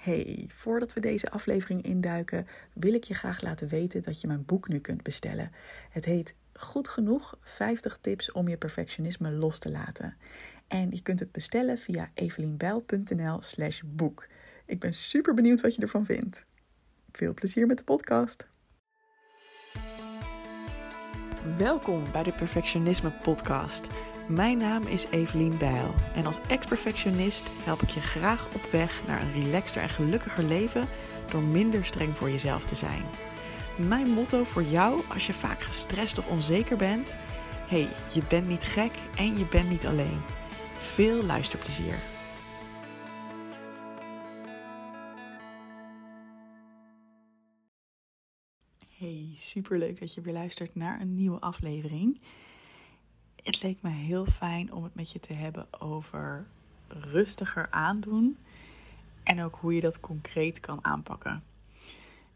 Hey, voordat we deze aflevering induiken, wil ik je graag laten weten dat je mijn boek nu kunt bestellen. Het heet Goed genoeg 50 tips om je perfectionisme los te laten. En je kunt het bestellen via evelienbijl.nl/slash boek. Ik ben super benieuwd wat je ervan vindt. Veel plezier met de podcast. Welkom bij de Perfectionisme Podcast. Mijn naam is Evelien Bijl en als ex-perfectionist help ik je graag op weg naar een relaxter en gelukkiger leven door minder streng voor jezelf te zijn. Mijn motto voor jou als je vaak gestrest of onzeker bent: hey, je bent niet gek en je bent niet alleen. Veel luisterplezier. Hey, superleuk dat je weer luistert naar een nieuwe aflevering. Het leek me heel fijn om het met je te hebben over rustiger aandoen en ook hoe je dat concreet kan aanpakken.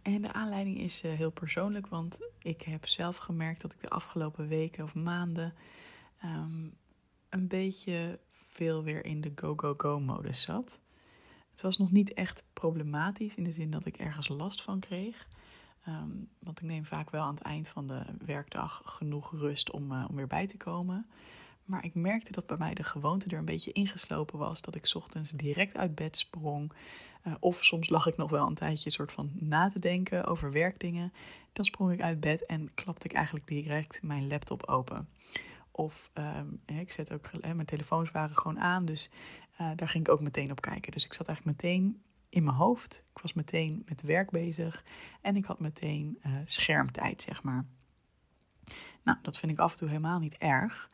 En de aanleiding is eh, heel persoonlijk, want ik heb zelf gemerkt dat ik de afgelopen weken of maanden um, een beetje veel weer in de go-go-go-modus zat. Het was nog niet echt problematisch in de zin dat ik ergens last van kreeg. Ehm, want ik neem vaak wel aan het eind van de werkdag genoeg rust om, uh, om weer bij te komen. Maar ik merkte dat bij mij de gewoonte er een beetje ingeslopen was. Dat ik ochtends direct uit bed sprong. Uh, of soms lag ik nog wel een tijdje soort van na te denken over werkdingen. Dan sprong ik uit bed en klapte ik eigenlijk direct mijn laptop open. Of um, ik zet ook, mijn telefoons waren gewoon aan, dus uh, daar ging ik ook meteen op kijken. Dus ik zat eigenlijk meteen in mijn hoofd. Ik was meteen met werk bezig en ik had meteen uh, schermtijd, zeg maar. Nou, dat vind ik af en toe helemaal niet erg.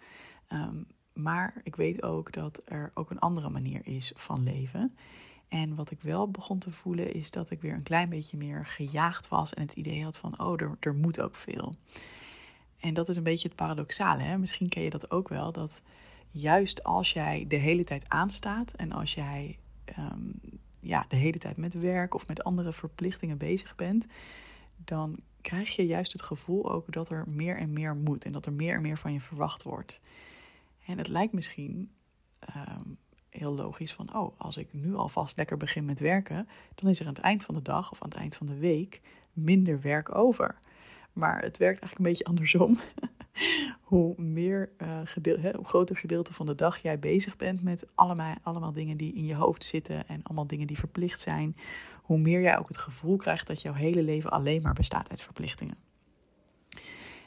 Um, maar ik weet ook dat er ook een andere manier is van leven. En wat ik wel begon te voelen is dat ik weer een klein beetje meer gejaagd was en het idee had van, oh, er, er moet ook veel. En dat is een beetje het paradoxale. Hè? Misschien ken je dat ook wel, dat juist als jij de hele tijd aanstaat en als jij um, ja, de hele tijd met werk of met andere verplichtingen bezig bent, dan krijg je juist het gevoel ook dat er meer en meer moet en dat er meer en meer van je verwacht wordt. En het lijkt misschien um, heel logisch van, oh, als ik nu alvast lekker begin met werken, dan is er aan het eind van de dag of aan het eind van de week minder werk over. Maar het werkt eigenlijk een beetje andersom. hoe meer uh, hoe groter gedeelte van de dag jij bezig bent met allemaal, allemaal dingen die in je hoofd zitten en allemaal dingen die verplicht zijn, hoe meer jij ook het gevoel krijgt dat jouw hele leven alleen maar bestaat uit verplichtingen.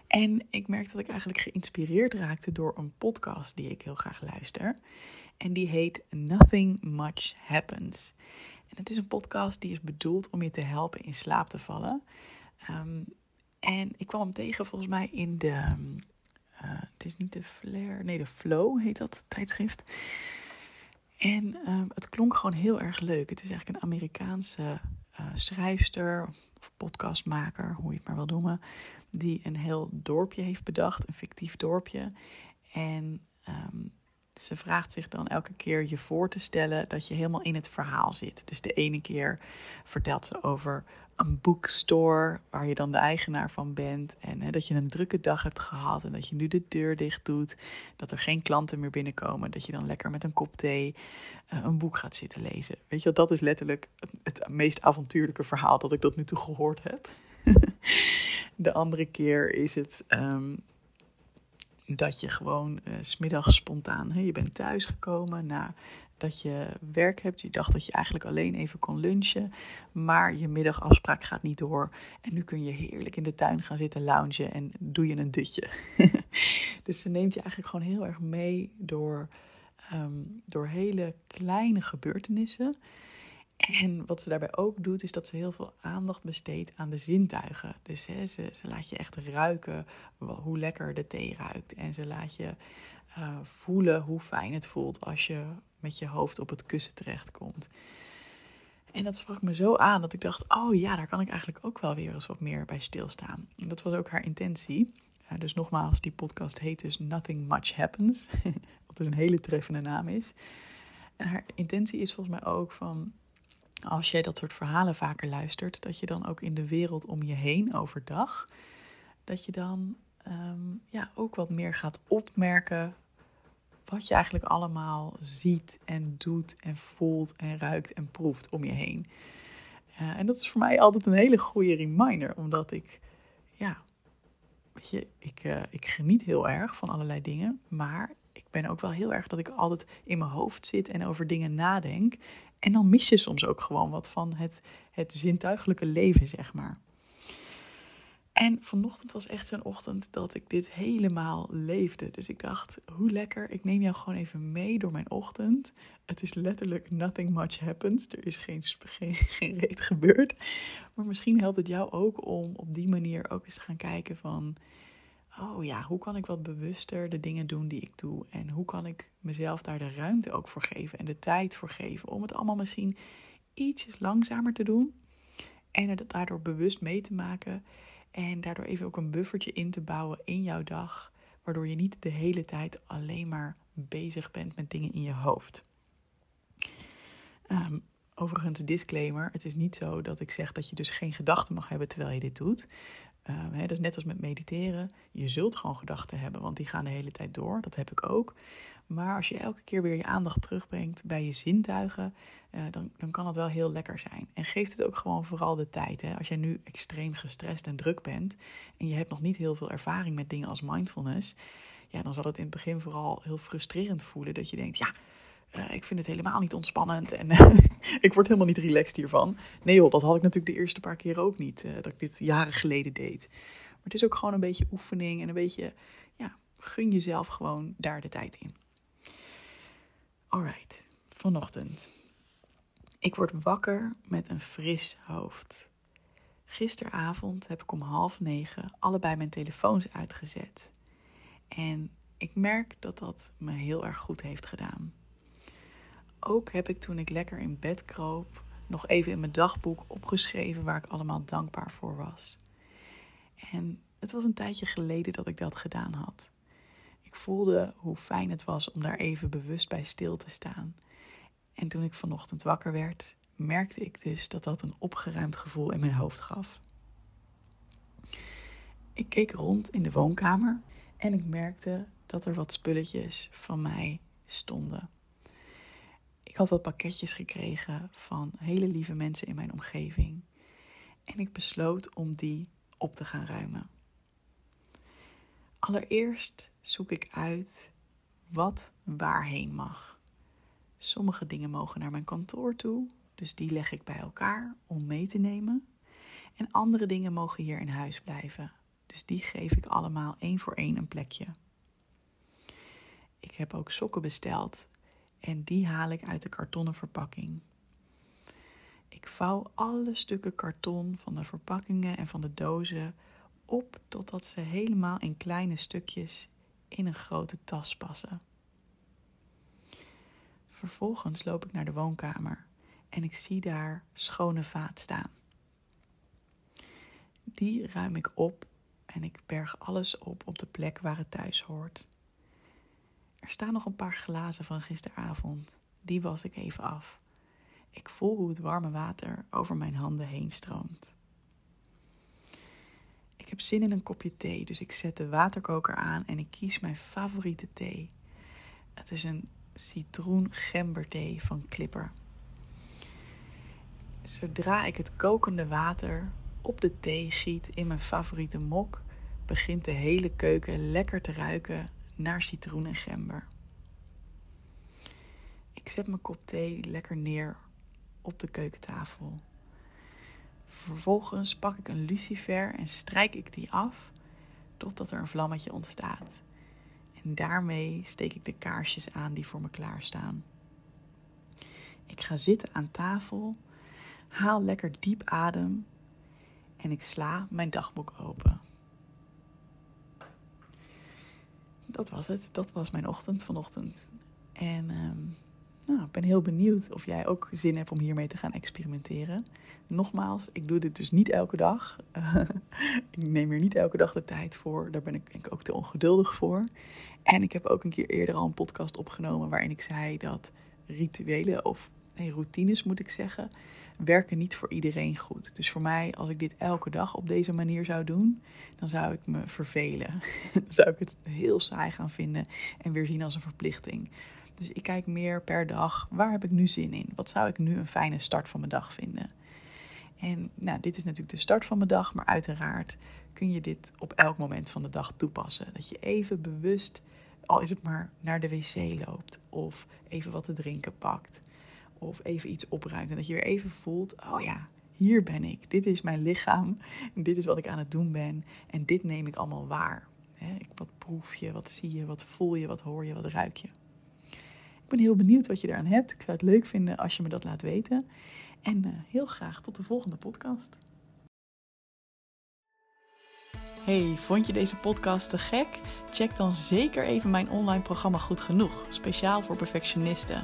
En ik merkte dat ik eigenlijk geïnspireerd raakte door een podcast die ik heel graag luister. En die heet Nothing Much Happens. En het is een podcast die is bedoeld om je te helpen in slaap te vallen. Um, en ik kwam hem tegen volgens mij in de. Het is niet de Flair, nee, de Flow heet dat tijdschrift. En um, het klonk gewoon heel erg leuk. Het is eigenlijk een Amerikaanse uh, schrijfster of podcastmaker, hoe je het maar wil noemen, die een heel dorpje heeft bedacht, een fictief dorpje. En um, ze vraagt zich dan elke keer je voor te stellen dat je helemaal in het verhaal zit. Dus de ene keer vertelt ze over een boekstore waar je dan de eigenaar van bent. En hè, dat je een drukke dag hebt gehad en dat je nu de deur dicht doet. Dat er geen klanten meer binnenkomen. Dat je dan lekker met een kop thee uh, een boek gaat zitten lezen. Weet je, dat is letterlijk het meest avontuurlijke verhaal dat ik tot nu toe gehoord heb. de andere keer is het um, dat je gewoon uh, smiddags spontaan, hè, je bent thuisgekomen na dat je werk hebt. Je dacht dat je eigenlijk alleen even kon lunchen, maar je middagafspraak gaat niet door. En nu kun je heerlijk in de tuin gaan zitten loungen en doe je een dutje. dus ze neemt je eigenlijk gewoon heel erg mee door, um, door hele kleine gebeurtenissen. En wat ze daarbij ook doet, is dat ze heel veel aandacht besteedt aan de zintuigen. Dus hè, ze, ze laat je echt ruiken hoe lekker de thee ruikt. En ze laat je uh, voelen hoe fijn het voelt als je met je hoofd op het kussen terechtkomt. En dat sprak me zo aan dat ik dacht: oh ja, daar kan ik eigenlijk ook wel weer eens wat meer bij stilstaan. En dat was ook haar intentie. Uh, dus nogmaals, die podcast heet dus Nothing Much Happens. wat dus een hele treffende naam is. En haar intentie is volgens mij ook van als jij dat soort verhalen vaker luistert, dat je dan ook in de wereld om je heen overdag, dat je dan um, ja, ook wat meer gaat opmerken wat je eigenlijk allemaal ziet en doet en voelt en ruikt en proeft om je heen. Uh, en dat is voor mij altijd een hele goede reminder, omdat ik, ja, weet je, ik, uh, ik geniet heel erg van allerlei dingen, maar ik ben ook wel heel erg dat ik altijd in mijn hoofd zit en over dingen nadenk. En dan mis je soms ook gewoon wat van het, het zintuigelijke leven, zeg maar. En vanochtend was echt zo'n ochtend dat ik dit helemaal leefde. Dus ik dacht, hoe lekker, ik neem jou gewoon even mee door mijn ochtend. Het is letterlijk nothing much happens. Er is geen, geen, reet gebeurd. Maar misschien helpt het jou ook om op die manier ook eens te gaan kijken van... Oh ja, hoe kan ik wat bewuster de dingen doen die ik doe? En hoe kan ik mezelf daar de ruimte ook voor geven en de tijd voor geven om het allemaal misschien ietsjes langzamer te doen en het daardoor bewust mee te maken en daardoor even ook een buffertje in te bouwen in jouw dag, waardoor je niet de hele tijd alleen maar bezig bent met dingen in je hoofd. Um, overigens, disclaimer: het is niet zo dat ik zeg dat je dus geen gedachten mag hebben terwijl je dit doet. Um, dat is net als met mediteren. Je zult gewoon gedachten hebben, want die gaan de hele tijd door. Dat heb ik ook. Maar als je elke keer weer je aandacht terugbrengt bij je zintuigen, uh, dan, dan kan het wel heel lekker zijn. En geeft het ook gewoon vooral de tijd. Hè? Als jij nu extreem gestrest en druk bent en je hebt nog niet heel veel ervaring met dingen als mindfulness, ja, dan zal het in het begin vooral heel frustrerend voelen dat je denkt, ja, uh, ik vind het helemaal niet ontspannend en ik word helemaal niet relaxed hiervan. Nee joh, dat had ik natuurlijk de eerste paar keer ook niet, uh, dat ik dit jaren geleden deed. Maar het is ook gewoon een beetje oefening en een beetje, ja, gun jezelf gewoon daar de tijd in. Alright, vanochtend. Ik word wakker met een fris hoofd. Gisteravond heb ik om half negen allebei mijn telefoons uitgezet. En ik merk dat dat me heel erg goed heeft gedaan. Ook heb ik toen ik lekker in bed kroop nog even in mijn dagboek opgeschreven waar ik allemaal dankbaar voor was. En het was een tijdje geleden dat ik dat gedaan had. Ik voelde hoe fijn het was om daar even bewust bij stil te staan. En toen ik vanochtend wakker werd, merkte ik dus dat dat een opgeruimd gevoel in mijn hoofd gaf. Ik keek rond in de woonkamer en ik merkte dat er wat spulletjes van mij stonden. Ik had wat pakketjes gekregen van hele lieve mensen in mijn omgeving. En ik besloot om die op te gaan ruimen. Allereerst zoek ik uit wat waarheen mag. Sommige dingen mogen naar mijn kantoor toe, dus die leg ik bij elkaar om mee te nemen. En andere dingen mogen hier in huis blijven, dus die geef ik allemaal één voor één een plekje. Ik heb ook sokken besteld en die haal ik uit de kartonnen verpakking. Ik vouw alle stukken karton van de verpakkingen en van de dozen op totdat ze helemaal in kleine stukjes in een grote tas passen. Vervolgens loop ik naar de woonkamer en ik zie daar schone vaat staan. Die ruim ik op en ik berg alles op op de plek waar het thuis hoort. Er staan nog een paar glazen van gisteravond. Die was ik even af. Ik voel hoe het warme water over mijn handen heen stroomt. Ik heb zin in een kopje thee, dus ik zet de waterkoker aan en ik kies mijn favoriete thee. Het is een citroen-gemberthee van Clipper. Zodra ik het kokende water op de thee giet in mijn favoriete mok, begint de hele keuken lekker te ruiken naar citroen en gember. Ik zet mijn kop thee lekker neer op de keukentafel. Vervolgens pak ik een lucifer en strijk ik die af totdat er een vlammetje ontstaat. En daarmee steek ik de kaarsjes aan die voor me klaarstaan. Ik ga zitten aan tafel, haal lekker diep adem en ik sla mijn dagboek open. Dat was het. Dat was mijn ochtend vanochtend. En um, nou, ik ben heel benieuwd of jij ook zin hebt om hiermee te gaan experimenteren. Nogmaals, ik doe dit dus niet elke dag. ik neem hier niet elke dag de tijd voor. Daar ben ik denk ik ook te ongeduldig voor. En ik heb ook een keer eerder al een podcast opgenomen waarin ik zei dat rituelen of routines moet ik zeggen, werken niet voor iedereen goed. Dus voor mij, als ik dit elke dag op deze manier zou doen, dan zou ik me vervelen. dan zou ik het heel saai gaan vinden en weer zien als een verplichting. Dus ik kijk meer per dag, waar heb ik nu zin in? Wat zou ik nu een fijne start van mijn dag vinden? En nou, dit is natuurlijk de start van mijn dag, maar uiteraard kun je dit op elk moment van de dag toepassen. Dat je even bewust, al is het maar naar de wc loopt, of even wat te drinken pakt, of even iets opruimt. En dat je weer even voelt, oh ja, hier ben ik. Dit is mijn lichaam. Dit is wat ik aan het doen ben. En dit neem ik allemaal waar. Wat proef je, wat zie je, wat voel je, wat hoor je, wat ruik je. Ik ben heel benieuwd wat je eraan hebt. Ik zou het leuk vinden als je me dat laat weten. En uh, heel graag tot de volgende podcast. Hey, vond je deze podcast te gek? Check dan zeker even mijn online programma Goed Genoeg, speciaal voor perfectionisten.